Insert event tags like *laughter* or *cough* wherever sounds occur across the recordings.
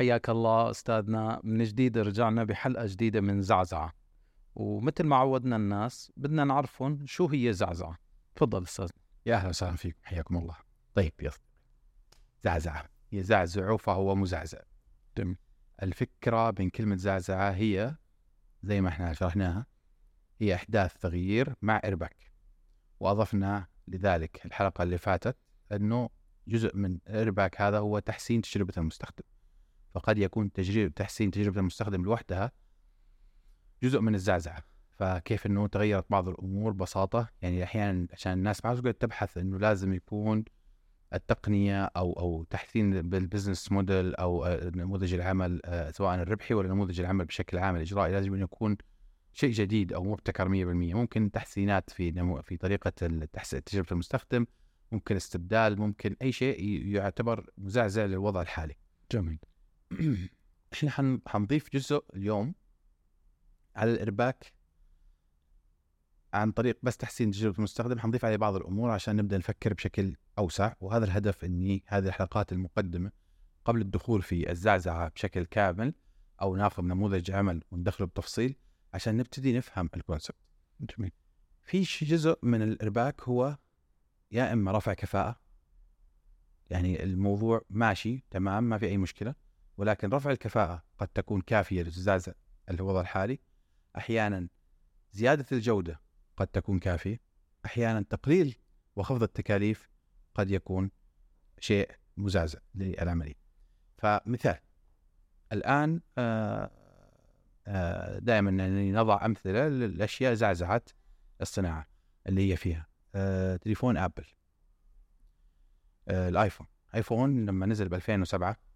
حياك الله أستاذنا من جديد رجعنا بحلقة جديدة من زعزعة. ومثل ما عودنا الناس بدنا نعرفهم شو هي زعزعة. تفضل أستاذ. يا أهلا وسهلا فيكم حياكم الله. طيب يا زعزعة. يزعزع فهو مزعزع تم. الفكرة من كلمة زعزعة هي زي ما إحنا شرحناها هي أحداث تغيير مع ارباك وأضفنا لذلك الحلقة اللي فاتت إنه جزء من الارباك هذا هو تحسين تجربة المستخدم. فقد يكون تجربة تحسين تجربة المستخدم لوحدها جزء من الزعزعة. فكيف إنه تغيرت بعض الأمور ببساطة؟ يعني أحيانا عشان الناس ما تقعد تبحث إنه لازم يكون التقنية أو أو تحسين بال business model أو نموذج العمل آه، سواء الربحي ولا نموذج العمل بشكل عام الإجرائي لازم أن يكون شيء جديد أو مبتكر 100% ممكن تحسينات في نمو في طريقة تجربة المستخدم ممكن استبدال ممكن أي شيء يعتبر مزعزع للوضع الحالي. جميل. *clears throat* إحنا حنضيف جزء اليوم على الإرباك عن طريق بس تحسين تجربه المستخدم حنضيف عليه بعض الأمور عشان نبدأ نفكر بشكل أوسع وهذا الهدف إني هذه الحلقات المقدمة قبل الدخول في الزعزعة بشكل كامل أو ناخذ نموذج عمل وندخله بتفصيل عشان نبتدي نفهم الكونسبت. جميل. في جزء من الإرباك هو يا إما رفع كفاءة يعني الموضوع ماشي تمام ما في أي مشكلة ولكن رفع الكفاءة قد تكون كافية لتزازع الوضع الحالي. أحيانا زيادة الجودة قد تكون كافية. أحيانا تقليل وخفض التكاليف قد يكون شيء مزعزع للعملية. فمثال الآن آه، آه، دائما يعني نضع أمثلة للأشياء زعزعت الصناعة اللي هي فيها. آه، تليفون أبل. الآيفون. آيفون لما نزل ب 2007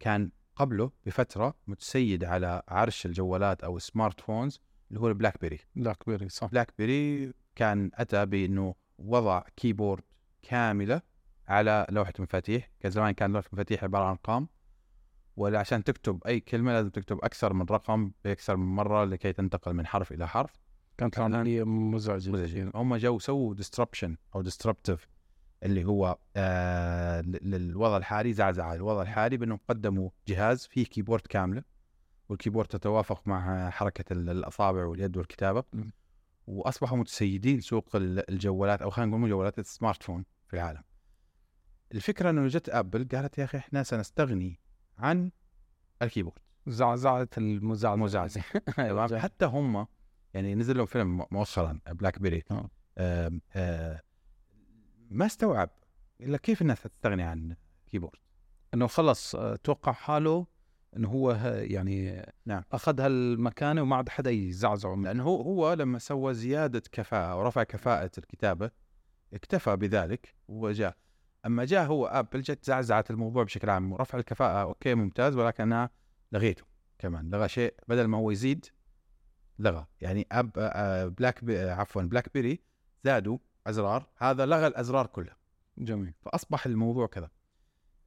كان قبله بفترة متسيد على عرش الجوالات أو ال smartphones اللي هو البلاك بيري بلاك بيري صح. بلاك بيري كان أتى بأنه وضع keyboard كاملة على لوحة مفاتيح كان زمان كان لوحة مفاتيح عبارة عن ارقام ولا عشان تكتب أي كلمة لازم تكتب أكثر من رقم بأكثر من مرة لكي تنتقل من حرف إلى حرف. كانت العملية مزعجة مزعجة. هم جو سووا disruption أو disruptive اللي هو آه للوضع الحالي زعزع الوضع الحالي بأنهم قدموا جهاز فيه keyboard كاملة وال keyboard تتوافق مع حركة الأصابع واليد والكتابة. وأصبحوا متسيدين سوق الجوالات أو خلينا نقول جوالات ال smartphone في العالم. الفكرة إنه جت أبل قالت يا أخي إحنا سنستغني عن ال keyboard. زعزعه المزعزع. المزعزع *laughs* حتى هم يعني نزل لهم فيلم مؤخرا بلاك بيري آه آه ما استوعب إلا كيف الناس تستغني عن keyboard إنه خلص آه، توقع حاله إنه هو يعني نعم. اخذ هالمكانه وما عاد حدا يزعزعه لأنه هو هو لما سوى زيادة كفاءة ورفع كفاءة الكتابة اكتفى بذلك وجاء. أما جاء هو أبل جت زعزعت الموضوع بشكل عام. ورفع الكفاءة okay ممتاز ولكن أنا لغيته كمان. لغى شيء بدل ما هو يزيد لغى. يعني أب آه، بلاك بي عفوا بلاك بيري زادوا أزرار. هذا لغى الأزرار كلها. جميل. فأصبح الموضوع كذا.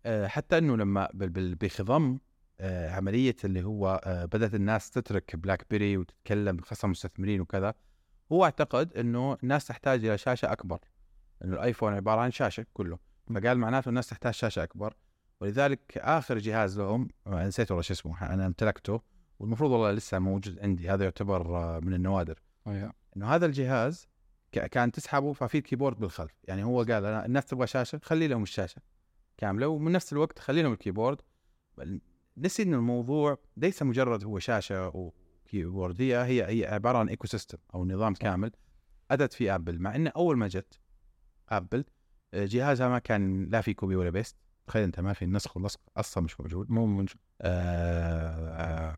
آه، حتى إنه لما بخضم آه، عملية اللي هو آه، بدأت الناس تترك بلاك بيري وتتكلم خاصه مستثمرين وكذا هو اعتقد إنه الناس تحتاج إلى شاشة أكبر. إنه الآيفون عبارة عن شاشة كله. فقال معناته الناس تحتاج شاشة أكبر. ولذلك آخر جهاز لهم نسيت والله شو اسمه أنا امتلكته. والمفروض والله لسه موجود عندي. هذا يعتبر من النوادر. أيه. إنه هذا الجهاز كان تسحبه ففي ال keyboard بالخلف. يعني هو قال أنا الناس تبغى شاشة خلي لهم الشاشة كاملة. ومن نفس الوقت خلي لهم ال keyboard. نسي إن الموضوع ليس مجرد هو شاشة و keyboard هي هي هي عبارة عن ecosystem أو نظام. كامل اتت في ابل مع انه أول ما جت ابل آه، جهازها ما كان لا في copy ولا paste. تخيل أنت ما في النسخ واللصق أصلا مش موجود. مو موجود آه آه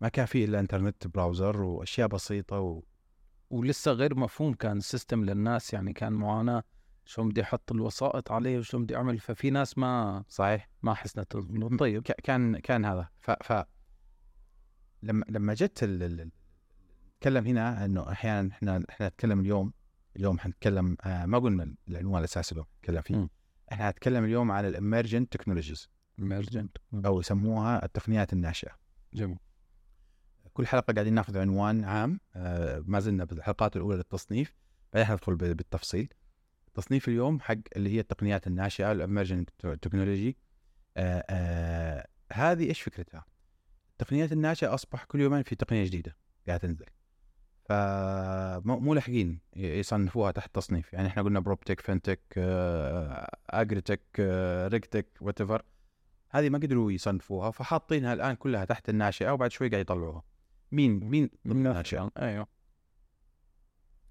ما كان في إلا internet browser وأشياء بسيطة. ولسه غير مفهوم كان ال system للناس يعني كان معاناة شو بدي أحط الوسائط عليه وشو بدي أعمل. ففي ناس ما صحيح. ما حسنت طيب. كان كان هذا. ف, ف لما لما جت نتكلم هنا إنه أحيانا إحنا إحنا نتكلم اليوم اليوم حنتكلم آه ما قلنا العنوان الأساسي اللي نتكلم فيه. م. إحنا هنتكلم اليوم عن ال emergent technologies emergent أو يسموها التقنيات الناشئة. جميل. كل حلقة قاعدين ناخذ عنوان عام آه ما زلنا بالحلقات الأولى للتصنيف بعدين ندخل بالتفصيل. تصنيف اليوم حق اللي هي التقنيات الناشئة ال emergent technology. هذه إيش فكرتها؟ التقنيات الناشئة أصبح كل يومين في تقنية جديدة قاعدة تنزل. فمو مو لاحقين يصنفوها تحت تصنيف. يعني إحنا قلنا بروبتك فنتك أجريتك ريكتك وات هذه ما قدروا يصنفوها فحاطينها الآن كلها تحت الناشئة وبعد شوي قاعد يطلعوها. مين؟ مين؟ ضمن الناشئه؟ أيوه.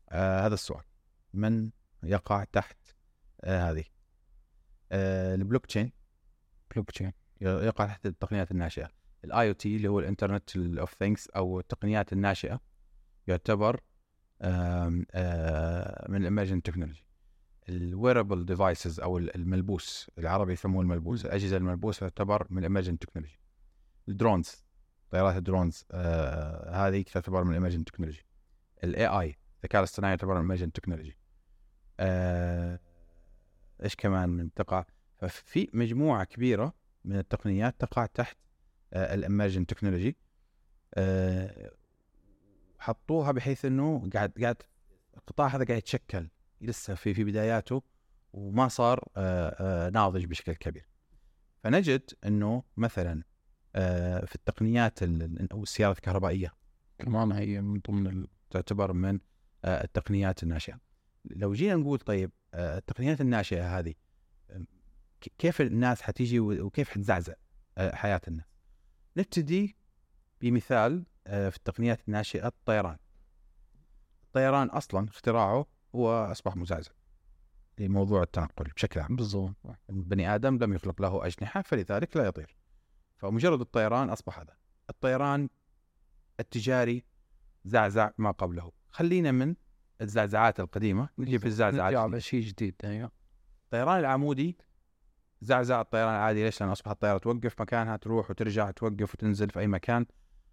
آه هذا السؤال. من يقع تحت آه هذه؟ آه ال blockchain. blockchain. يقع تحت التقنيات الناشئة. ال IoT اللي هو ال Internet of Things أو التقنيات الناشئة يعتبر آم، آه، من ال emerging technology ال wearable devices أو الملبوس العربي يسموه الملبوس الأجهزة الملبوسة تعتبر من ال emerging technology ال drones طيارات ال drones آه هذه تعتبر من ال emerging technology ال AI الذكاء الاصطناعي يعتبر من ال emerging technology آه إيش كمان من تقع؟ ففي مجموعة كبيرة من التقنيات تقع تحت آه ال emerging technology آه حطوها بحيث إنه قاعد قاعد القطاع هذا قاعد يتشكل. لسه في في بداياته وما صار آه، آه، ناضج بشكل كبير. فنجد إنه مثلا آه، في التقنيات ال- أو السيارات الكهربائية. كمان هي من ضمن. تعتبر من آه، التقنيات الناشئة. لو جينا نقول طيب آه، التقنيات الناشئة هذه آه، كيف الناس حتيجي وكيف حتزعزع آه، حياة الناس؟ نبتدي بمثال آه، في التقنيات الناشئة الطيران. الطيران أصلا اختراعه هو أصبح مزعزع لموضوع التنقل بشكل عام. بالضبط. البني آدم لم يخلق له أجنحة فلذلك لا يطير. فمجرد الطيران أصبح هذا. الطيران التجاري زعزع ما قبله. خلينا من الزعزعات القديمة نجي في الزعزعات نرجع. على شيء جديد أيوه. الطيران العمودي زعزع الطيران العادي. ليش؟ لأن اصبح الطيارة توقف مكانها تروح وترجع توقف وتنزل في أي مكان.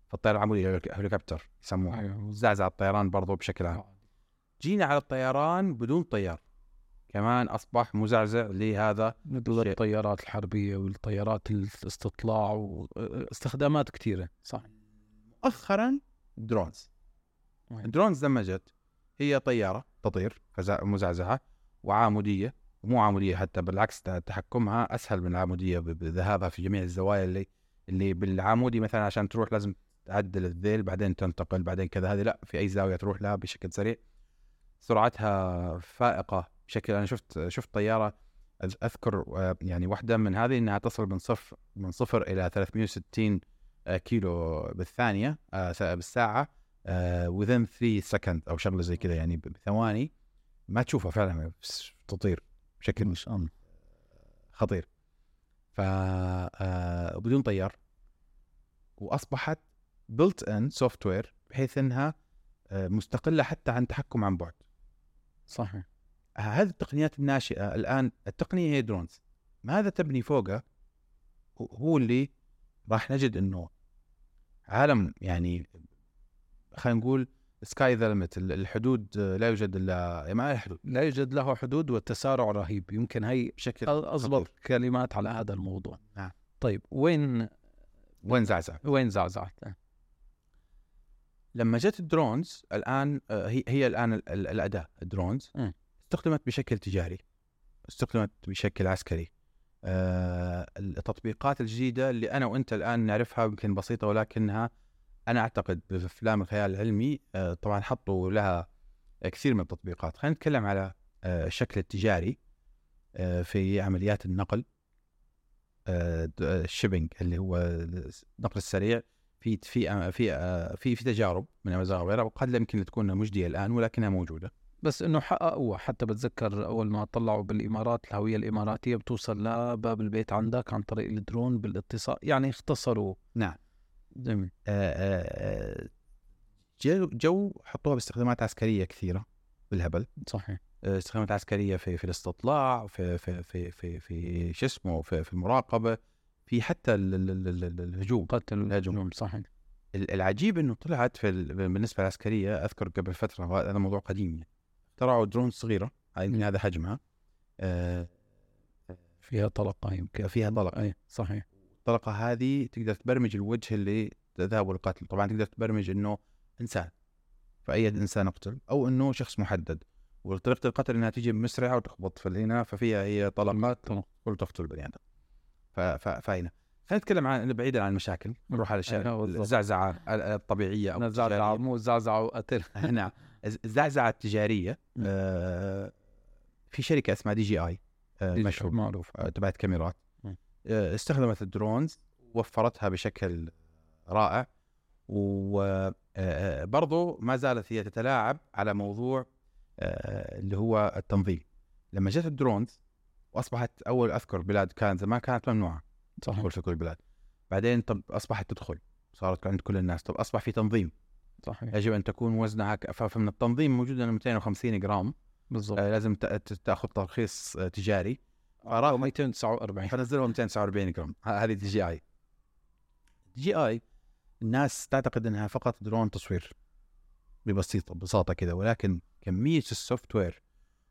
فالطيران العمودي هليك- هليكوبتر يسموها. أيوه. زعزع الطيران برضو بشكل عام. جينا على الطيران بدون طيار. كمان أصبح مزعزع لهذا مثل. الطيارات الحربية والطيارات الاستطلاع واستخدامات كثيرة. صح. مؤخرا drones؟ ال drones لما جت هي طيارة تطير مزعزعة وعاموديه ومو عاموديه حتى بالعكس تحكمها أسهل من العاموديه بذهابها في جميع الزوايا اللي اللي بالعامودي مثلا عشان تروح لازم تعدل الذيل بعدين تنتقل بعدين كذا. هذه لا في أي زاوية تروح لها بشكل سريع. سرعتها فائقة. بشكل أنا شفت شفت طيارة أذكر آه، يعني واحدة من هذه إنها تصل من صفر من صفر إلى 360 آه، كيلو بالثانية آه، بالساعة within 3 سكند أو شغلة زي كذا يعني بثواني. ما تشوفها فعلا بس تطير بشكل الله. خطير. ف بدون طيار. وأصبحت built-in software بحيث إنها مستقلة حتى عن تحكم عن بعد. صحيح. هذه التقنيات الناشئة الآن التقنية هي drones ماذا تبني فوقها؟ هو- اللي راح نجد إنه عالم يعني خلينا نقول sky the limit الحدود آه، لا يوجد الا ما لها حدود لا يوجد له حدود والتسارع رهيب. يمكن هي بشكل أضبط. كلمات على هذا الموضوع. نعم. طيب وين وين زعزع وين زعزعت؟ لما جت ال drones الآن آه، هي هي الآن ال- ال- الأداة ال drones م. استخدمت بشكل تجاري استخدمت بشكل عسكري. آه، التطبيقات الجديدة اللي أنا وأنت الآن نعرفها يمكن بسيطة ولكنها أنا أعتقد بأفلام الخيال العلمي آه، طبعا حطوا لها كثير من التطبيقات. خلينا نتكلم على آه، الشكل التجاري في عمليات النقل. ال shipping اللي هو النقل السريع في في في في في تجارب من امازون وغيرها وقد لا يمكن تكون مجدية الآن ولكنها موجودة. بس إنه حققوها حتى بتذكر أول ما طلعوا بالإمارات الهوية الإماراتية بتوصل لباب البيت عندك عن طريق الدرون بالاتصال يعني اختصروا. نعم. جميل. آه، آه، آه، جو, جو حطوها باستخدامات عسكرية كثيرة بالهبل. صحيح. استخدامات عسكرية في في الاستطلاع في في في في, في شو اسمه في, في المراقبة في حتى ال- ال- ال- ال- الهجوم. قتل الهجوم. صحيح. ال- العجيب إنه طلعت في ال- بالنسبة للعسكريه أذكر قبل فترة هذا موضوع قديم يعني. اخترعوا درون صغيرة. هاي يمكن هذا حجمها. آه، فيها طلقة يمكن. فيها طلقة. اي صحيح. الطلقة هذه تقدر تبرمج الوجه اللي ذهب القتل طبعا تقدر تبرمج إنه إنسان فأي إنسان اقتل أو إنه شخص محدد. وطريقه القتل إنها تيجي مسرعه وتخبط في هنا ففيها هي طلقات طلق. كل تقتل البني آدم. فهنا. خلينا نتكلم عن بعيدا عن المشاكل. نروح على الأشياء أيوة. الزعزعة الطبيعية أو التجارية. مو زعزعة وقتل *laughs* نعم. الزعزعة التجارية. آه، في شركة اسمها DJI آه، مشهور. معروف. آه، تبعت كاميرات. آه، استخدمت ال drones وفرتها بشكل رائع وبرضو ما زالت هي تتلاعب على موضوع اللي هو التنظيم. لما جت الدرونز واصبحت أول أذكر بلاد كانت زمان كانت ممنوعة. تدخل في كل البلاد بعدين طب أصبحت تدخل. صارت عند كل الناس. طب أصبح في تنظيم. صحيح. يجب أن تكون وزنها ك- فمن التنظيم موجود أنه 250 جرام. بالضبط. آه، لازم تأخذ ترخيص آه، تجاري. راح 249 فنزلهم 249 جرام. هذه دي جي آي. دي جي آي الناس تعتقد إنها فقط درون تصوير. ببسيطة ببساطة كذا ولكن كمية ال software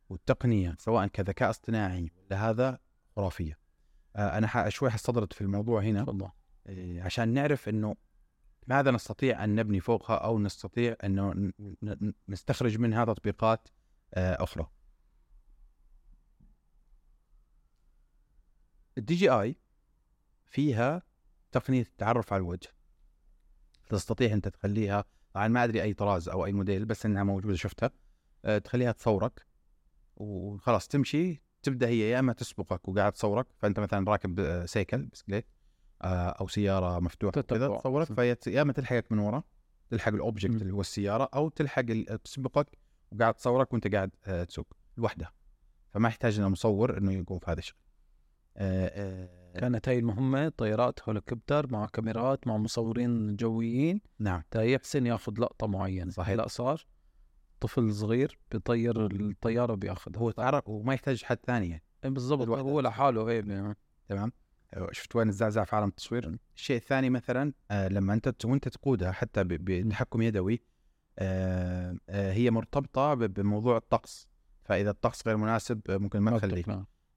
والتقنية سواء كذكاء اصطناعي ولا هذا خرافية. آه، أنا شوي حستطرد في الموضوع هنا. إيه، عشان نعرف إنه ماذا نستطيع أن نبني فوقها أو نستطيع انه ن- ن- نستخرج منها تطبيقات آه، أخرى. ال DJI فيها تقنية التعرف على الوجه. تستطيع أنت تخليها طبعا ما أدري أي طراز أو أي موديل بس إنها موجودة شفتها آه، تخليها تصورك وخلاص تمشي تبدأ هي يا إما تسبقك وقاعد تصورك فأنت مثلا راكب آه، cycle بسكليت أو سيارة مفتوحة كذا. تصورك فهي يا اما تلحقك من ورا تلحق ال object. اللي هو السيارة أو تلحق تسبقك وقاعد تصورك وأنت قاعد آه، تسوق لوحدها. فما يحتاج لنا مصور إنه يقوم في هذا الشيء. آه، آه، كانت هاي المهمة طيارات هليكوبتر مع كاميرات مع مصورين جويين. نعم. تا يحسن ياخذ لقطة معينة. صحيح. هلا صار. طفل صغير بيطير الطيارة بياخذها هو تعرف وما يحتاج حد ثاني يعني. إيه بالضبط. هو لحاله إيه تمام. آه، شفت وين الزعزع في عالم التصوير. الشيء الثاني مثلا آه، لما أنت وأنت تقودها حتى بتحكم يدوي آه، آه، هي مرتبطة بموضوع الطقس. فإذا الطقس غير مناسب ممكن ما تخليك.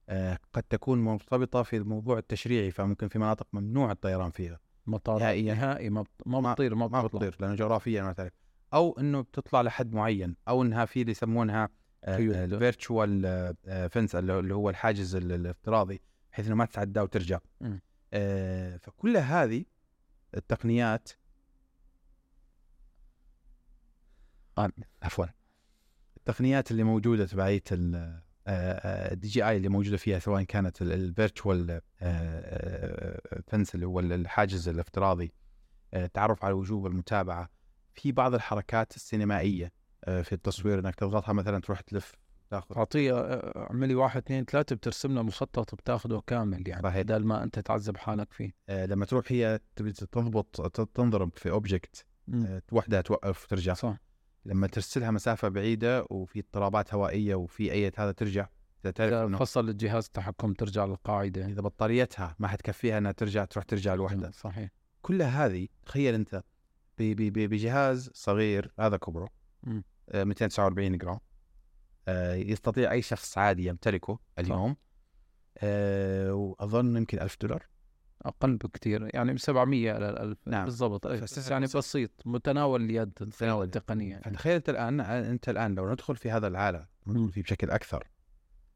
آه، قد تكون مرتبطة في الموضوع التشريعي فممكن في مناطق ممنوع الطيران فيها. مطار نهائيا. نهائي ما بت- ما ما- بتطير ما بتطير لأنه جغرافيا تعرف أو إنه بتطلع لحد معين أو إنها في اللي يسمونها قيود. الفيرتشوال fence اللي هو الحاجز ال- الافتراضي. بحيث إنه ما تتعداه وترجع. آه، فكل هذه التقنيات آه، عفوا. التقنيات اللي موجودة تبعيه ال DJI اللي موجودة فيها سواء كانت ال virtual fence اللي هو الحاجز الافتراضي آه، التعرف على الوجوه والمتابعه في بعض الحركات السينمائية آه، في التصوير إنك تضغطها مثلا تروح تلف تاخذ. أعطيه آه، اعملي واحد اثنين ثلاثة بترسم لها مخطط بتاخده كامل يعني صحيح. بدل ما أنت تعذب حالك فيه. آه، لما تروح هي تبي تضبط تنضرب في اوبجكت مم. وحده توقف وترجع. صح. لما ترسلها مسافة بعيدة وفي اضطرابات هوائية وفي أي هذا ترجع. تعرف إذا إنه فصل الجهاز التحكم ترجع للقاعدة. إذا بطاريتها ما حتكفيها إنها ترجع تروح ترجع لوحدها. صحيح. كل هذه تخيل أنت بجهاز صغير هذا كبره مم. آه، 249 جرام. آه، يستطيع أي شخص عادي يمتلكه اليوم آه، وأظن يمكن 1000 دولار أقل بكثير يعني من 700 إلى 1000 نعم. بالضبط يعني بسيط. متناول اليد متناول. التقنية يعني. فتخيل أنت الآن أنت الآن لو ندخل في هذا العالم. ندخل فيه بشكل أكثر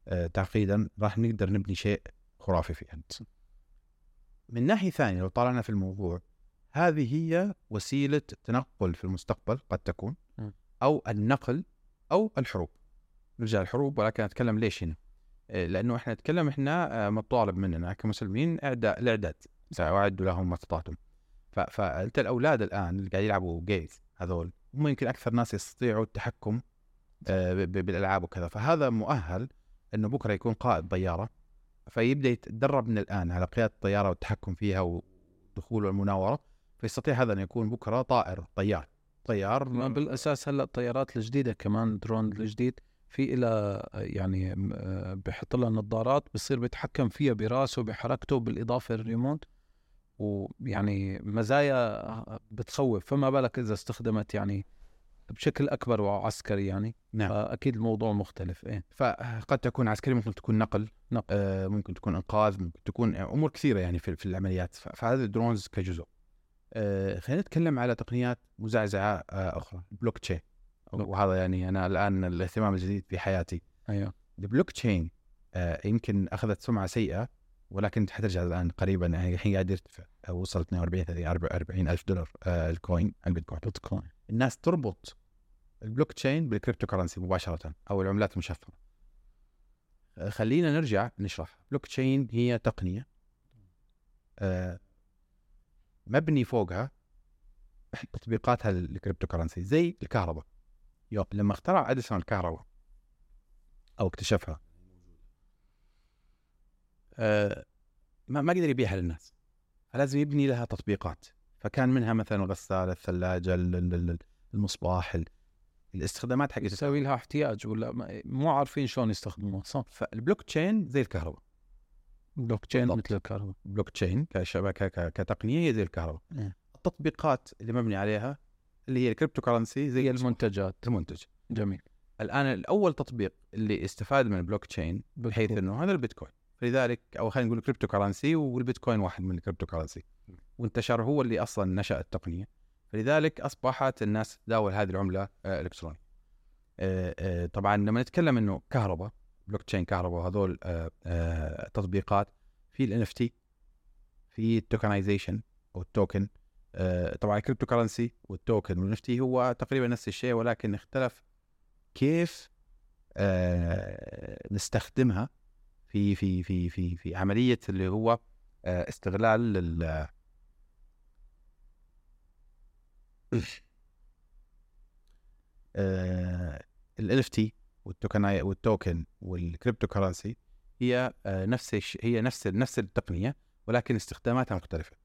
آه، تعقيدا راح نقدر نبني شيء خرافي فيه من ناحية ثانية لو طالعنا في الموضوع هذه هي وسيلة التنقل في المستقبل قد تكون. أو النقل أو الحروب نرجع الحروب ولكن اتكلم ليش هنا؟ آه، لأنه إحنا نتكلم إحنا آه، مطالب مننا كمسلمين أعداء الاعداد واعدوا لهم ما استطعتم. فانت الأولاد الآن اللي قاعد يلعبوا جيمز هذول هم يمكن أكثر ناس يستطيعوا التحكم آه، بالألعاب وكذا. فهذا مؤهل إنه بكرة يكون قائد طيارة فيبدأ يتدرب من الآن على قيادة الطيارة والتحكم فيها والدخول والمناورة فيستطيع هذا أن يكون بكرة طائر طيار طيار بالأساس هلأ الطيارات الجديدة كمان درون الجديد في إلى يعني آه، بحط لها نظارات بصير بيتحكم فيها براسه بحركته بالإضافة للريموت ويعني مزايا بتخوف. فما بالك إذا استخدمت يعني بشكل أكبر وعسكري يعني؟ نعم. فأكيد الموضوع مختلف إيه. فقد تكون عسكري ممكن تكون نقل نقل. آه ممكن تكون إنقاذ ممكن تكون أمور كثيرة يعني في, في العمليات. ف- فهذه ال drones كجزء. آه خلينا نتكلم على تقنيات مزعزعة آه أخرى بلوك تشين. وهذا يعني أنا الآن الاهتمام الجديد في حياتي. أيوه. البلوك تشين آه يمكن أخذت سمعة سيئة ولكن حترجع الآن قريبا. يعني الحين قاعد يرتفع وصل 42 30 40 ألف دولار آه، ال coin البيتكوين. بيتكوين الناس تربط ال blockchain بال cryptocurrency مباشرة أو العملات المشفرة. آه، خلينا نرجع نشرح. بلوك تشين هي تقنية آه، مبني فوقها تطبيقاتها لل cryptocurrency زي الكهرباء. يو لما اخترع أديسون الكهرباء أو اكتشفها آه، ما ما قدر يبيعها للناس. فلازم يبني لها تطبيقات. فكان منها مثلا الغسالة الثلاجة ال- ال- ال- المصباح ال- الاستخدامات حقت يسوي لها احتياج ولا مو عارفين شلون يستخدموها صح. فالبلوك تشين زي الكهرباء. بلوك تشين. مثل الكهرباء. بلوك تشين كشبكة كتقنية هي زي الكهرباء. إيه. التطبيقات اللي مبني عليها اللي هي ال cryptocurrency زي هي المنتج المنتجات. المنتج. جميل. الآن الأول تطبيق اللي استفاد من البلوك تشين بحيث. إنه هذا البيتكوين. فلذلك أو خلينا نقول cryptocurrency والبيتكوين واحد من ال cryptocurrency وانتشر هو اللي أصلا نشأ التقنية. فلذلك أصبحت الناس تداول هذه العملة آه، إلكترونية. آه، آه، طبعا لما نتكلم إنه كهرباء بلوك تشين كهرباء هذول آه، تطبيقات في ال NFT في ال tokenization أو ال token طبعا ال cryptocurrency وال token تي هو تقريبا نفس الشيء ولكن اختلف كيف آه، نستخدمها في في في في في عملية اللي هو آه، استغلال لل NFT وال token وال cryptocurrency هي آه، نفس هي نفس نفس التقنية ولكن استخداماتها مختلفة.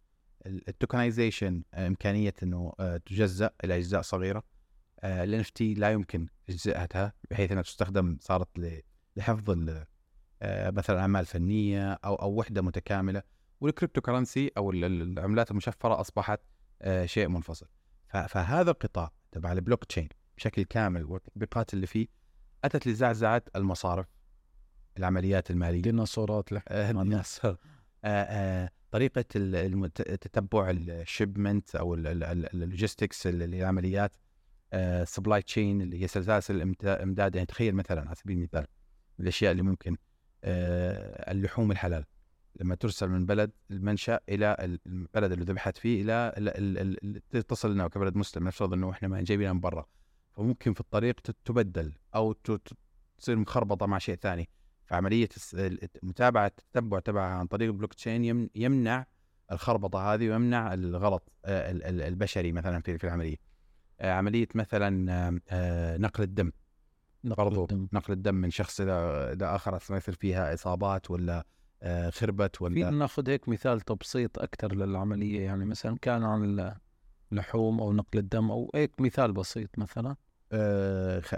ال tokenization إمكانية إنه آه، تجزأ إلى اجزاء صغيره ال NFT لا يمكن تجزئتها بحيث إنها تستخدم صارت لحفظ ال- آه، مثلا أعمال فنية أو أو وحدة متكاملة. وال cryptocurrency أو ال- ال- العملات المشفرة أصبحت آه، شيء منفصل. فهذا القطاع تبع البلوك تشين بشكل كامل والتطبيقات اللي فيه أتت لزعزعة المصارف العمليات المالية. ديناصورات آه، الناس آه، آه، طريقة تتبع ال shipment أو ال logistics العمليات supply chain اللي هي سلاسل الإمتا- الامداد يعني تخيل مثلا على سبيل المثال الأشياء اللي ممكن آه، اللحوم الحلال. لما ترسل من بلد المنشأ إلى البلد اللي ذبحت فيه إلى ال- ال- ال- تصل لنا كبلد مسلم نفترض إنه إحنا ما جايبينها من برا. فممكن في الطريق تبدل أو تصير مخربطة مع شيء ثاني. ال- متابعة التتبع تبعها عن طريق البلوك تشين يم- يمنع الخربطة هذه ويمنع الغلط آه، ال- ال- البشري مثلا في في العملية. آه، عملية مثلا آه، نقل الدم. نقل برضو الدم. نقل الدم من شخص إلى آخر ما يصير فيها إصابات ولا خربت ولا ناخذ هيك مثال تبسيط أكثر للعملية يعني مثلا كان عن اللحوم أو نقل الدم أو هيك مثال بسيط مثلا.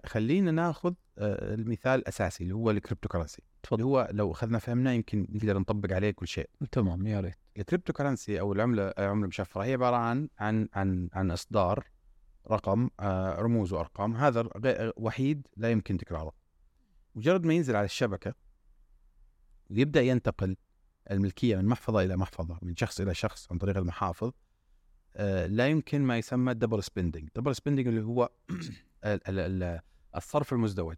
خلينا ناخذ المثال الأساسي اللي هو ال cryptocurrency اللي هو لو أخذنا فهمنا يمكن نقدر نطبق عليه كل شيء. تمام يا ريت. ال cryptocurrency أو العملة العمله المشفره هي عبارة عن عن عن عن إصدار رقم آه، رموز وأرقام هذا وحيد لا يمكن تكراره. مجرد ما ينزل على الشبكة ويبدأ ينتقل الملكية من محفظة إلى محفظة من شخص إلى شخص عن طريق المحافظ آه، لا يمكن ما يسمى double spending double spending اللي هو *clears throat* الصرف المزدوج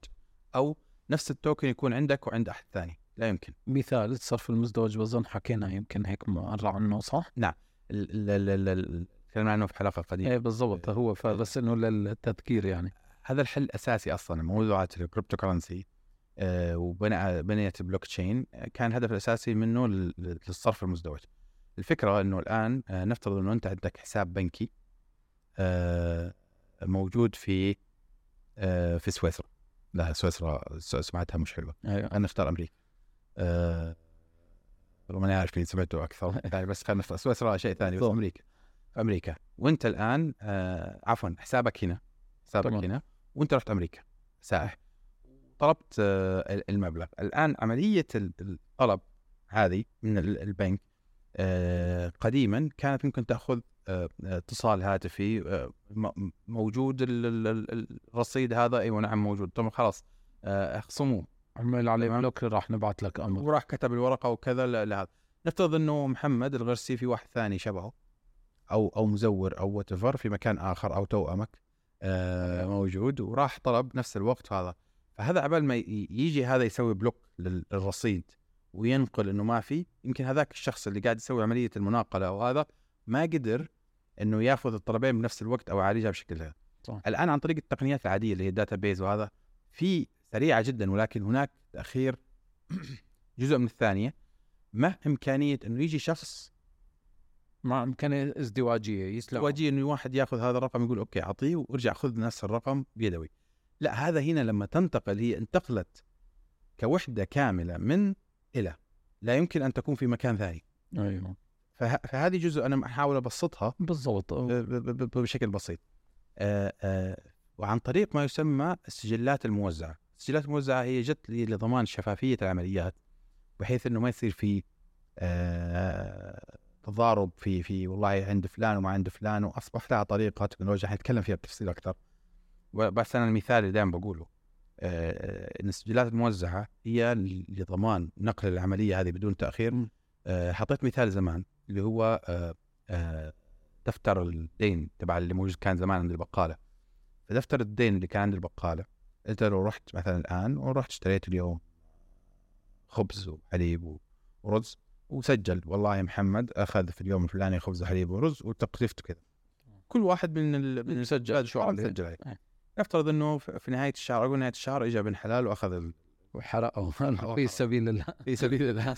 أو نفس ال token يكون عندك وعند أحد ثاني لا يمكن. مثال الصرف المزدوج بظن حكينا يمكن هيك مرة عنه صح؟ ال- تكلمنا عنه في حلقه قديمه إيه بالضبط هو فبس إنه للتذكير يعني. هذا الحل الاساسي أصلا موضوعات ال cryptocurrency آه، وبناء بنية البلوك تشين كان الهدف الأساسي منه لل- للصرف المزدوج. الفكرة إنه الآن آه، نفترض إنه أنت عندك حساب بنكي آه، موجود في في سويسرا. لا سويسرا سمعتها مش حلوة. أيوه خلينا نختار أمريكا. آه، والله ماني عارف اللي سمعته أكثر *laughs* يعني بس خلينا نختار سويسرا شيء ثاني بس طبعا. أمريكا. في أمريكا وأنت الآن آه، عفوا حسابك هنا حسابك تمام. هنا وأنت رحت أمريكا سائح طلبت آه، المبلغ الآن عملية ال- الطلب هذه من ال- البنك آه، قديما كانت ممكن تأخذ آه، اتصال هاتفي آه، موجود ال- ال- ال- الرصيد هذا أيوه نعم موجود. طب خلاص آه، اخصموه. عمل عليه. block راح نبعث لك أمر. وراح كتب الورقة وكذا لهذا. نفترض إنه محمد الغرسي في واحد ثاني شبهه أو أو مزور أو what في مكان آخر أو توأمك آه موجود وراح طلب نفس الوقت هذا. فهذا عبال ما يجي هذا يسوي block لل- للرصيد وينقل إنه ما في يمكن هذاك الشخص اللي قاعد يسوي عملية المناقلة أو هذا ما قدر إنه يأخذ الطلبين بنفس الوقت أو يعالجها بشكل هذا صح. الآن عن طريق التقنيات العادية اللي هي ال database وهذا في سريعة جدا ولكن هناك تأخير *clears throat* جزء من الثانية. مع إمكانية إنه يجي شخص مع إمكانية ازدواجية يسلم واجي إنه واحد يأخذ هذا الرقم يقول أوكي أعطيه وارجع خذ نفس الرقم بيدوي. لا هذا هنا لما تنتقل هي انتقلت كوحدة كاملة من إلى. لا يمكن أن تكون في مكان ثاني. أيوه. فه... فهذه جزء أنا أحاول أبسطها بالضبط. بشكل بسيط. آه آه وعن طريق ما يسمى السجلات الموزعة. السجلات الموزعة هي جت لضمان شفافية العمليات بحيث إنه ما يصير في آه تضارب في في والله عند فلان وما عند فلان واصبح لها طريقة تكنولوجيا حنتكلم فيها بتفصيل أكثر. بس أنا المثال اللي دائما بقوله. إن السجلات الموزعة هي لضمان نقل العملية هذه بدون تأخير. حطيت مثال زمان. اللي هو آه آه دفتر الدين تبع اللي موجود كان زمان عند البقالة. فدفتر الدين اللي كان عند البقالة انت لو رحت مثلا الآن ورحت اشتريت اليوم خبز وحليب ورز وسجل. والله محمد أخذ في اليوم الفلاني خبز وحليب ورز وتقريفته كذا. كل واحد من ال... من سجل شو سجل. عليه. نفترض إنه في نهاية الشهر أقول نهاية الشهر اجى بن حلال وأخذ ال... وحرقه في سبيل الله. في سبيل الله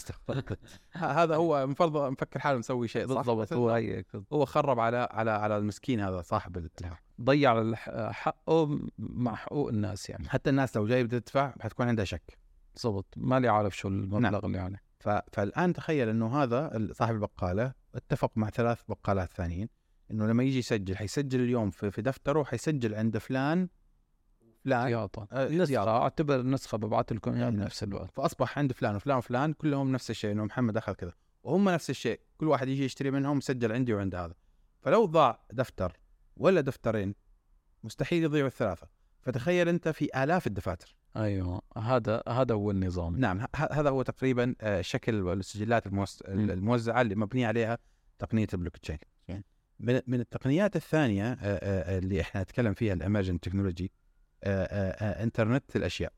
هذا هو مفرض مفكر حاله مسوي شيء بالضبط هو هو خرب على على على المسكين هذا صاحب. ضيع حقه مع حقوق الناس يعني. حتى الناس لو جاي بدها تدفع حتكون عندها شك. بالضبط. مالي عارف شو المبلغ نعم. اللي عليه. ف... فالآن تخيل إنه هذا صاحب البقالة اتفق مع ثلاث بقالات ثانيين إنه لما يجي يسجل حيسجل اليوم في, في دفتره حيسجل عند فلان فلان. احتياطا آه، نسخة أعتبر نسخة ببعث لكم إياها. بنفس الوقت. فأصبح عند فلان وفلان وفلان كلهم نفس الشيء إنه محمد أخذ كذا. وهم نفس الشيء. كل واحد يجي يشتري منهم مسجل عندي وعند هذا. فلو ضاع دفتر ولا دفترين مستحيل يضيعوا الثلاثة. فتخيل أنت في آلاف الدفاتر. أيوه. هذا هذا هو النظام. نعم. هذا هو تقريبا آه، شكل السجلات. الموزعة اللي مبنيه عليها تقنية البلوك تشين. من التقنيات الثانية آه، اللي إحنا نتكلم فيها ال emerging technology إنترنت الأشياء.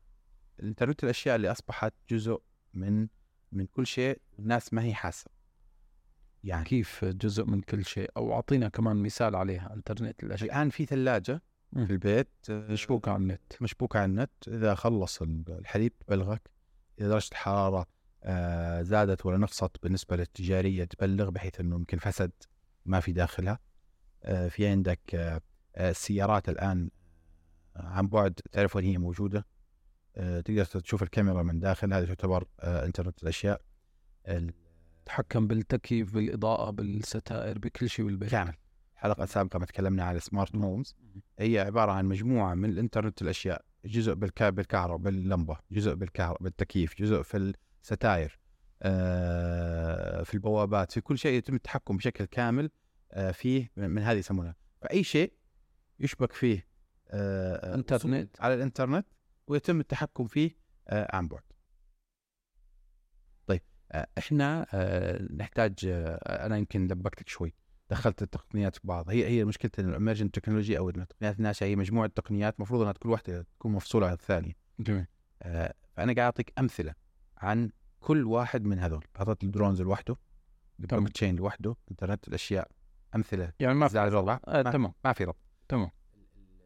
الإنترنت الأشياء اللي أصبحت جزء من من كل شيء الناس ما هي حاسة. يعني كيف جزء من كل شيء؟ أو أعطينا كمان مثال عليها إنترنت الأشياء. الآن في ثلاجة. في البيت آه، مشبوكة على النت. مشبوكة على النت. إذا خلص الحليب تبلغك إذا درجة الحرارة آه، زادت ولا نقصت بالنسبة للتجارية تبلغ بحيث إنه يمكن فسد ما في داخلها. آه، في عندك آه، آه، السيارات الآن آه، عن بعد تعرف وين هي موجودة. آه، تقدر تشوف الكاميرا من داخل هذه تعتبر آه، إنترنت الأشياء. ال- تحكم بالتكييف بالإضاءة بالستائر بكل شيء بالبيت كامل. الحلقة السابقه ما تكلمنا عن ال smart homes هي عبارة عن مجموعة من الإنترنت الأشياء. جزء بالكهرباء باللمبة. جزء بالكهرباء بالتكييف. جزء في الستاير. آه، في البوابات. في كل شيء يتم التحكم بشكل كامل فيه من هذه يسمونها. فأي شيء يشبك فيه انترنت. على الإنترنت ويتم التحكم فيه آه، عن بعد طيب آه، إحنا آه، نحتاج آه، أنا يمكن لخبطتك شوي. دخلت التقنيات في بعض. هي هي مشكلة ال emerging technology أو التقنيات الناشئة. هي مجموعة تقنيات المفروض إنها كل واحدة تكون مفصولة عن الثانية. جميل. آه، فأنا قاعد أعطيك أمثلة عن كل واحد من هذول. اعطيت ال drones لوحده. البلوك تشين لوحده انترنت الأشياء. أمثلة. يعني ما في الربع آه ما- تمام. ما في ربط. تمام.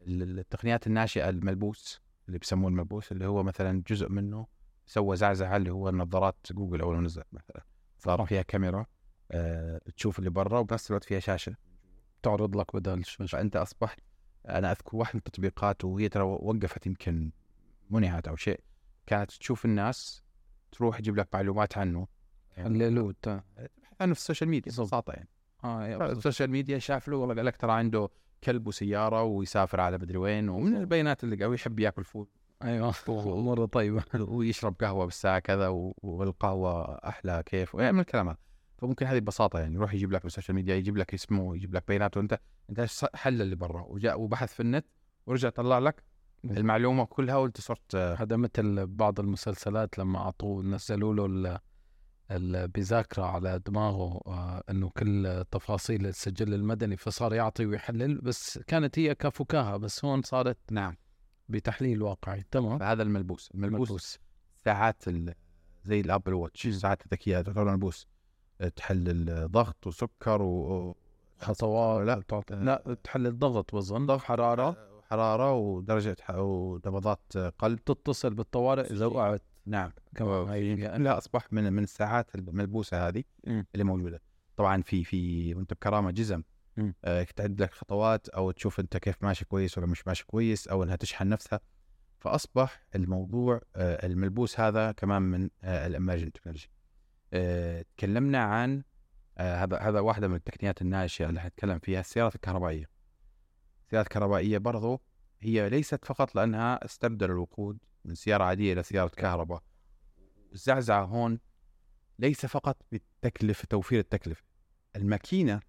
التقنيات الناشئة الملبوس اللي بيسموه الملبوس اللي هو مثلا جزء منه سوى زعزعة اللي هو النظارات جوجل أول ما نزلت مثلا. صار فيها كاميرا آه تشوف اللي برا وبنفس الوقت فيها شاشة. تعرض لك بدل فأنت أصبحت أنا أذكر واحد من التطبيقات وهي ترى وقفت يمكن منعت أو شيء كانت تشوف الناس تروح تجيب لك معلومات عنه. حللوه تبحث عنه في ال social media. ببساطة يعني. آه يا ال social media شاف له والله قال لك ترى عنده كلب وسيارة ويسافر على مدري وين ومن البيانات اللي قوي يحب ياكل فول. أيوه. *laughs* *laughs* مرة طيبة. *laughs* ويشرب قهوة بالساعة كذا والقهوة أحلى كيف يعني من الكلام هذا. فممكن هذه ببساطة يعني يروح يجيب لك بال social media يجيب لك اسمه يجيب لك بياناته. أنت ص- حل اللي برا. وجاء وبحث في النت ورجع طلع لك المعلومة كلها وأنت صرت هذا مثل بعض المسلسلات لما أعطوه نزلوا له بذاكرة على دماغه آه إنه كل تفاصيل السجل المدني فصار يعطي ويحلل بس كانت هي كفكاهة بس هون صارت نعم. بتحليل واقعي. تمام؟ فهذا الملبوس. الملبوس ملبوس. ساعات ال- زي الأبل واتش الساعات الذكيه تعتبر ملبوس آه، تحل الضغط وسكر و خطوات لا تعطي- لا تحل الضغط بظن حرارة. حرارة ودرجة ح- ونبضات قلب. تتصل بالطوارئ إذا وقعت. نعم كمان هي لا أصبح من من الساعات الملبوسه هذه مم. اللي موجودة طبعا في في وأنت بكرامة جزم مم. آه تعد لك خطوات أو تشوف أنت كيف ماشي كويس ولا مش ماشي كويس أو إنها تشحن نفسها فأصبح الموضوع آه الملبوس هذا كمان من آه الامرجنت تكنولوجي آه تكلمنا عن آه هذا هذا واحدة من التقنيات الناشئة اللي حنتكلم فيها السيارات الكهربائية السيارات الكهربائية برضو هي ليست فقط لأنها استبدل الوقود من سيارة عادية إلى سيارة كهرباء. الزعزعة هون ليس فقط بالتكلفه توفير التكلفة. الماكينة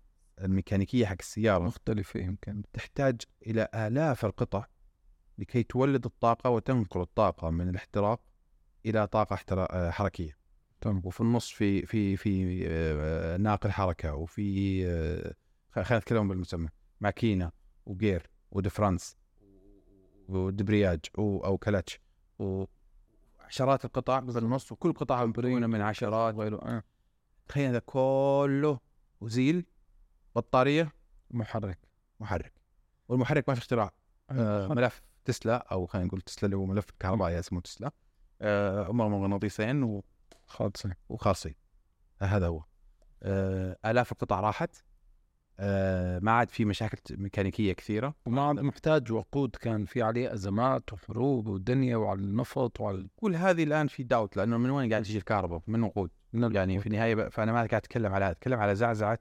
الميكانيكية حق السيارة مختلفة يمكن. تحتاج إلى آلاف القطع لكي تولد الطاقة وتنقل الطاقة من الاحتراق إلى طاقة احترا... آه، حركية. تمام. وفي النص في في في آه، ناقل حركة وفي آه، خلينا نتكلم بالمسمى. ماكينة وجير ودفرانس ودبرياج أو كلتش وعشرات القطع في النص وكل قطعة مكونه من عشرات. وغيره آه. تخيل هذا كله وزيل بطارية محرك محرك. والمحرك ما في اختراع. آه ملف تسلا أو خلينا نقول تسلا اللي هو ملف كهربائي اسمه تسلا. آه عمره مغناطيسين و- خالصه وخاصين هذا هو. آه آلاف القطع راحت. آه ما عاد في مشاكل ميكانيكية كثيرة. وما عاد محتاج وقود كان في عليه أزمات وحروب ودنيا وعلى النفط وعلى كل هذه الآن في داوت لأنه من وين قاعد تجي الكهرباء؟ من وقود؟ من يعني في النهاية فأنا ما قاعد أتكلم على أتكلم على زعزعة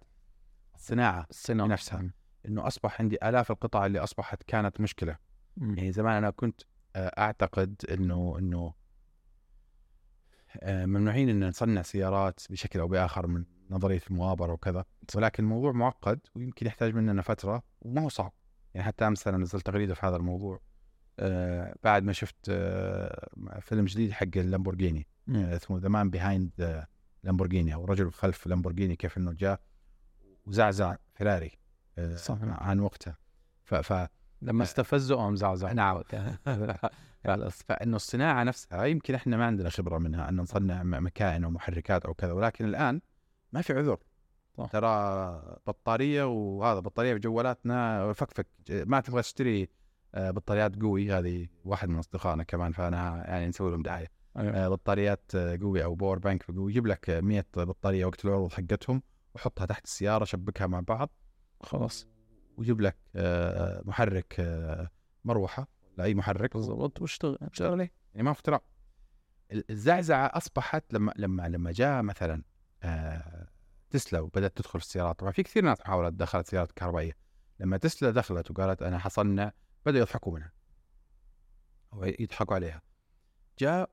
الصناعة الصناعة. نفسها. إنه أصبح عندي آلاف القطع اللي أصبحت كانت مشكلة. مم. يعني زمان أنا كنت آه، أعتقد انه إنه آه، ممنوعين إن نصنع سيارات بشكل أو بآخر من نظرية المؤامره وكذا ولكن الموضوع معقد ويمكن يحتاج مننا فترة وما هو صعب. يعني حتى أمس أنا نزلت تغريدة في هذا الموضوع آه، بعد ما شفت آه، فيلم جديد حق اللامبورجيني. آه، اسمه The Man Behind Lamborghini أو رجل خلف لامبورجيني كيف إنه جاء وزعزع فيراري آه، صح. عن وقتها ف, ف لما استفزوا قام زعزع. نعم. *laughs* فإنه الصناعة نفسها يمكن إحنا ما عندنا خبرة منها ان نصنع مكائن أو محركات أو كذا ولكن الآن ما في عذر. صح. ترى بطارية وهذا بطارية بجوالاتنا فكفك. ما تبغى تشتري آه، بطاريات قوي. هذه واحد من أصدقائنا كمان فأنا يعني نسوي لهم دعاية. أيوة. آه، بطاريات آه، قوي أو باور بانك قوي. يجيب لك 100 بطارية وقت العروض حقتهم وحطها تحت السيارة شبكها مع بعض. خلاص. ويجيب لك محرك مروحة لأي محرك. بالضبط. واشتغل. شغله يعني ما ال- الزعزعة أصبحت لما لما لما جاء مثلا تسلا وبدأت تدخل في السيارات. طبعا في كثير ناس محاولات دخلت سيارات كهربائية. لما تسلا دخلت وقالت أنا حصنع بدأوا يضحكوا منها. أو يضحكوا عليها. جاء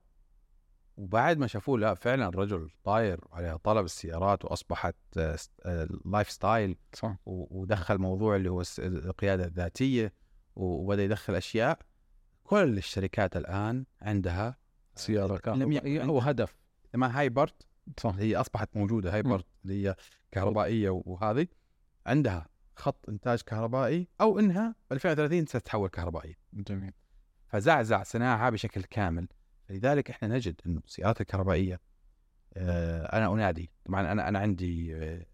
وبعد ما شافوه لا فعلا الرجل طاير عليها طلب السيارات وأصبحت آه، آه، lifestyle. صح. ودخل موضوع اللي هو القيادة الذاتية. وبدأ يدخل أشياء. كل الشركات الآن عندها سيارة لم تكن كهربائيه أو هدف ما hybrid صح هي أصبحت موجودة hybrid اللي هي كهربائية وهذه عندها خط إنتاج كهربائي أو إنها ب 2030 ستتحول كهربائية. جميل. فزعزع صناعها بشكل كامل. لذلك إحنا نجد إنه السيارات الكهربائية آه، أنا أنادي طبعا أنا أنا عندي آه،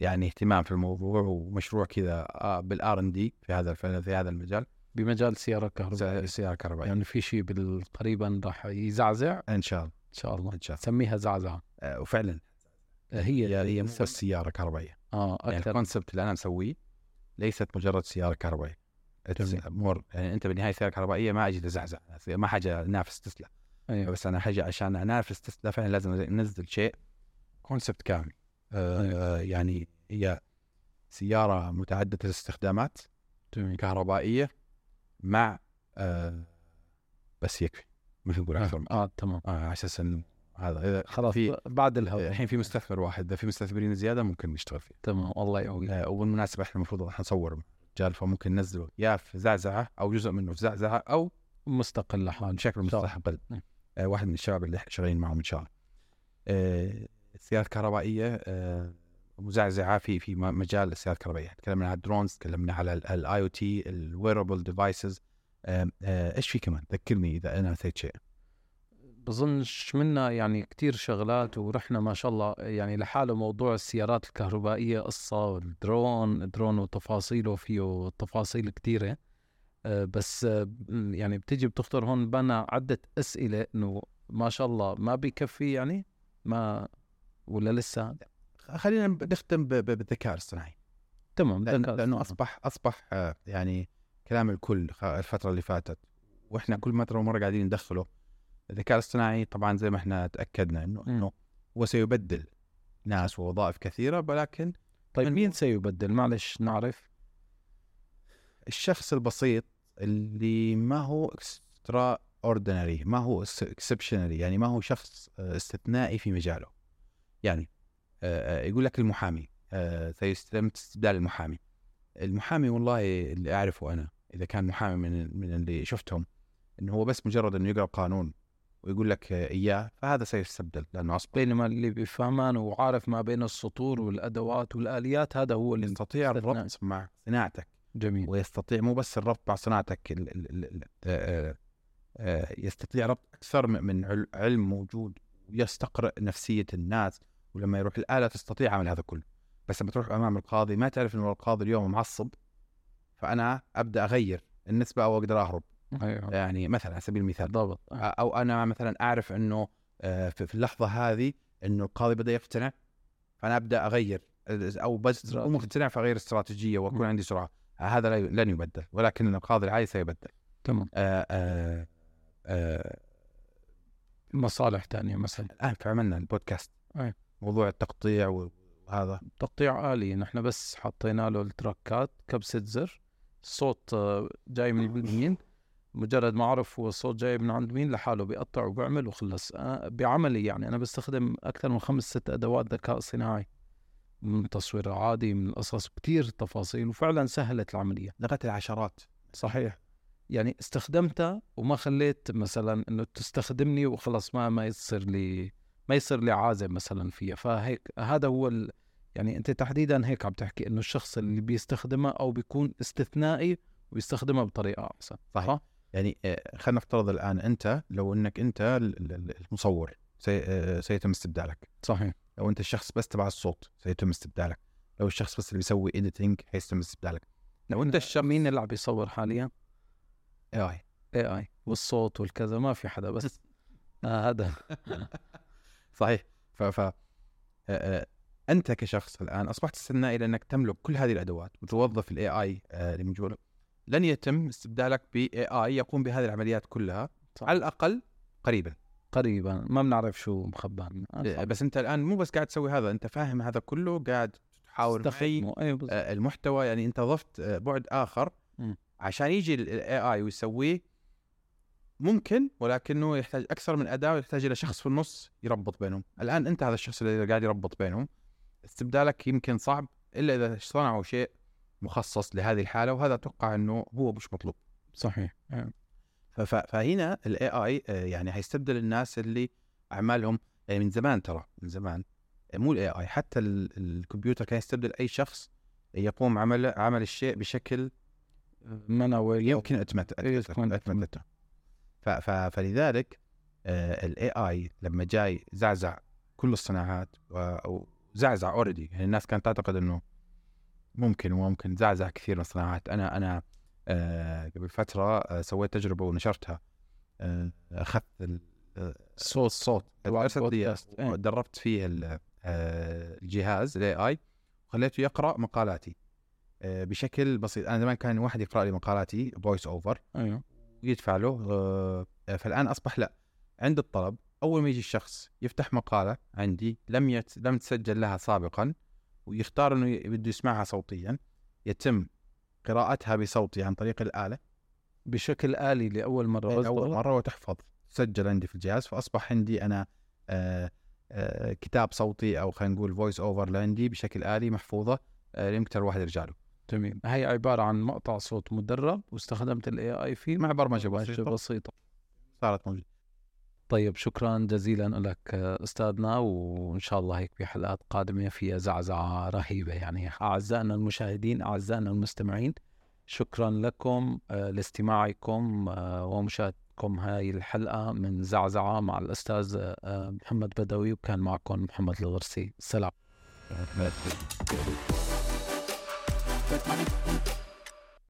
يعني اهتمام في الموضوع ومشروع كذا آه، بال R&D في هذا في هذا المجال. بمجال سياره كهربائيه السيارة الكهربائية. يعني في شيء بال- قريبا راح يزعزع؟ إن شاء الله. شاء الله. إن شاء الله. سميها زعزعة. آه، وفعلا. هي هي هي مو بس سيارة كهربائية. آه يعني أكثر. ال concept اللي أنا مسويه ليست مجرد سيارة كهربائية. more يعني أنت بالنهايه سيارة كهربائية ما أجي اتزعزع ما حاجة انافس تسلا. أيوه. بس أنا حاجة عشان أنافس تسلا فعلا لازم أنزل شيء concept كامل. آه يعني هي سيارة متعددة الاستخدامات جميل. كهربائية مع آه بس يكفي. مش نقول أكثر آه تمام. آه على أساس إنه هذا إذا خلاص في بعد الهواء. الحين في مستثمر واحد إذا في مستثمرين زيادة ممكن نشتغل فيه. تمام الله يعوض آه، وبالمناسبة إحنا المفروض راح نصور رجال فممكن ننزله يا في زعزعة أو جزء منه في زعزعة أو مستقل لحاله. بشكل. مستقبل نعم. آه، واحد من الشباب اللي إحنا شغالين معهم إن شاء الله. آه، السيارات الكهربائية آه، مزعزعة في في مجال السيارات الكهربائية. تكلمنا على ال drones تكلمنا على ال IoT ال wearable devices إيش في كمان؟ ذكرني إذا أنا نسيت شيء. بظنش منا يعني كتير شغلات ورحنا ما شاء الله يعني لحاله موضوع السيارات الكهربائية قصة وال drone ال drone وتفاصيله فيه تفاصيل كتيرة. آه، بس آه، يعني بتيجي بتخطر هون بنا عدة أسئلة إنه ما شاء الله ما بيكفي يعني؟ ما ولا لسه؟ خلينا نختم بالذكاء الاصطناعي. تمام لأن- ذكاء لأنه اصطناعي. أصبح أصبح آه، يعني كلام الكل الفترة اللي فاتت. وإحنا كل فترة ومرة قاعدين ندخله. الذكاء الاصطناعي طبعا زي ما إحنا تأكدنا إنه. إنه هو سيبدل ناس ووظائف كثيرة ولكن طيب مين سيبدل؟ معلش نعرف. الشخص البسيط اللي ما هو extraordinary ما هو اكسبشنالي يعني ما هو شخص آه، استثنائي في مجاله. يعني آه، آه، يقول لك المحامي سيتم استبدال المحامي. المحامي والله اللي أعرفه أنا إذا كان محامي من من اللي شفتهم إنه هو بس مجرد إنه يقرأ قانون ويقول لك إياه فهذا سيستبدل. لأنه اصبح بينما اللي بيفهمان وعارف ما بين السطور والأدوات والآليات هذا هو اللي يستطيع. الربط مع صناعتك. جميل. ويستطيع مو بس الربط مع صناعتك ال ال ال ال آه، آه، يستطيع ربط أكثر من- من عل- علم موجود ويستقرأ نفسية الناس. ولما يروح الآلة تستطيع عمل هذا كله. بس لما تروح أمام القاضي ما تعرف إنه القاضي اليوم معصب. فأنا أبدأ أغير النسبة أو أقدر أهرب. أيوه. يعني مثلا على سبيل المثال. بالضبط أو أنا مثلا أعرف إنه آه، في اللحظة هذه إنه القاضي بدأ يقتنع فأنا أبدأ أغير. أو بس مو. مقتنع فأغير استراتيجية وأكون مم. عندي سرعة. هذا لن يبدل. ولكن القاضي العادي سيبدل. تمام. آه آه آه مصالح تانية مثلا. الآن في عملنا البودكاست. أي. موضوع التقطيع وهذا. تقطيع آلي. نحن بس حطينا له التراكات كبسة زر. الصوت آه، جاي من *laughs* اليمين. مجرد ما أعرف هو الصوت جاي من عند مين لحاله بيقطع وبيعمل وخلص. آه، بعملي يعني. أنا بستخدم أكثر من خمس ست أدوات ذكاء صناعي من تصوير عادي من قصص كتير تفاصيل وفعلا سهلت العملية. لغه العشرات. صحيح. يعني استخدمتها وما خليت مثلا إنه تستخدمني وخلص ما ما يصير لي ما يصير لي عازم مثلا فيها. فهيك هذا هو. يعني أنت تحديدا هيك عم تحكي إنه الشخص اللي بيستخدمها أو بيكون استثنائي ويستخدمها بطريقة أحسن صحيح. صح؟ يعني آه، خلينا نفترض الآن أنت لو إنك أنت ال- ال- المصور سي آه، سيتم استبدالك. صحيح. لو أنت الشخص بس تبع الصوت سيتم استبدالك. لو الشخص بس اللي بيسوي editing حيتم استبدالك. لو أنت الشخص مين اللي عم بيصور حاليا؟ AI اي والصوت والكذا ما في حدا بس. *laughs* آه هذا. *laughs* صحيح. ف, ف... آه، آه، أنت كشخص الآن أصبحت استثنائي لانك تملك كل هذه الأدوات وتوظف ال AI اللي موجود لن يتم استبدالك ب AI يقوم بهذه العمليات كلها صح. على الأقل قريبا قريبا ما بنعرف شو مخبى عنا. آه، صح. بس أنت الآن مو بس قاعد تسوي هذا أنت فاهم هذا كله قاعد تحاول اي بالضبط. آه، المحتوى يعني أنت ضفت آه، بعد آخر مم. عشان يجي الاي اي ويسويه ممكن ولكنه يحتاج أكثر من أداة ويحتاج إلى شخص في النص يربط بينهم الآن أنت هذا الشخص اللي قاعد يربط بينهم استبدالك يمكن صعب إلا إذا صنعوا شيء مخصص لهذه الحالة وهذا أتوقع إنه هو مش مطلوب. صحيح. آه. ف- فهنا ال AI يعني هيستبدل الناس اللي أعمالهم يعني من زمان ترى من زمان. مو ال AI حتى ال- الكمبيوتر كان يستبدل أي شخص يقوم عمل عمل الشيء بشكل manual يمكن إيه، اتمتته ف- فلذلك ال AI لما جاي زعزع كل الصناعات وزعزع already يعني الناس كانت تعتقد إنه ممكن وممكن زعزع كثير من الصناعات. أنا أنا آه، قبل فترة آه، سويت تجربة ونشرتها. آه، أخذت ال- صوت الصوت البودكاست. إيه. دربت فيه ال- الجهاز ال AI وخليته يقرأ مقالاتي. بشكل بسيط. أنا زمان كان واحد يقرأ لي مقالاتي voice over أيوه. ويدفع له فالآن أصبح لا. عند الطلب أول ما يجي الشخص يفتح مقالة عندي لم يت... لم تسجل لها سابقا ويختار إنه بده يسمعها صوتيا يتم قراءتها بصوتي عن طريق الآلة. بشكل آلي لأول مرة أول بالضبط. مرة وتحفظ. تسجل عندي في الجهاز فأصبح عندي أنا آه آه كتاب صوتي أو خلينا نقول voice over لعندي بشكل آلي محفوظة آه يمكن الواحد يرجع له جميل هي عبارة عن مقطع صوت مدرب واستخدمت ال AI فيه مع برمجة بسيطة. بسيطة. صارت موجودة. طيب شكرا جزيلا لك أستاذنا وإن شاء الله هيك بحلقات قادمة فيها زعزعة رهيبة. يعني أعزائنا المشاهدين أعزائنا المستمعين شكرا لكم آه، لاستماعكم آه، ومشاهد معكم هاي الحلقة من زعزعة مع الأستاذ آه، محمد بدوي وكان معكم محمد الغرسي سلام.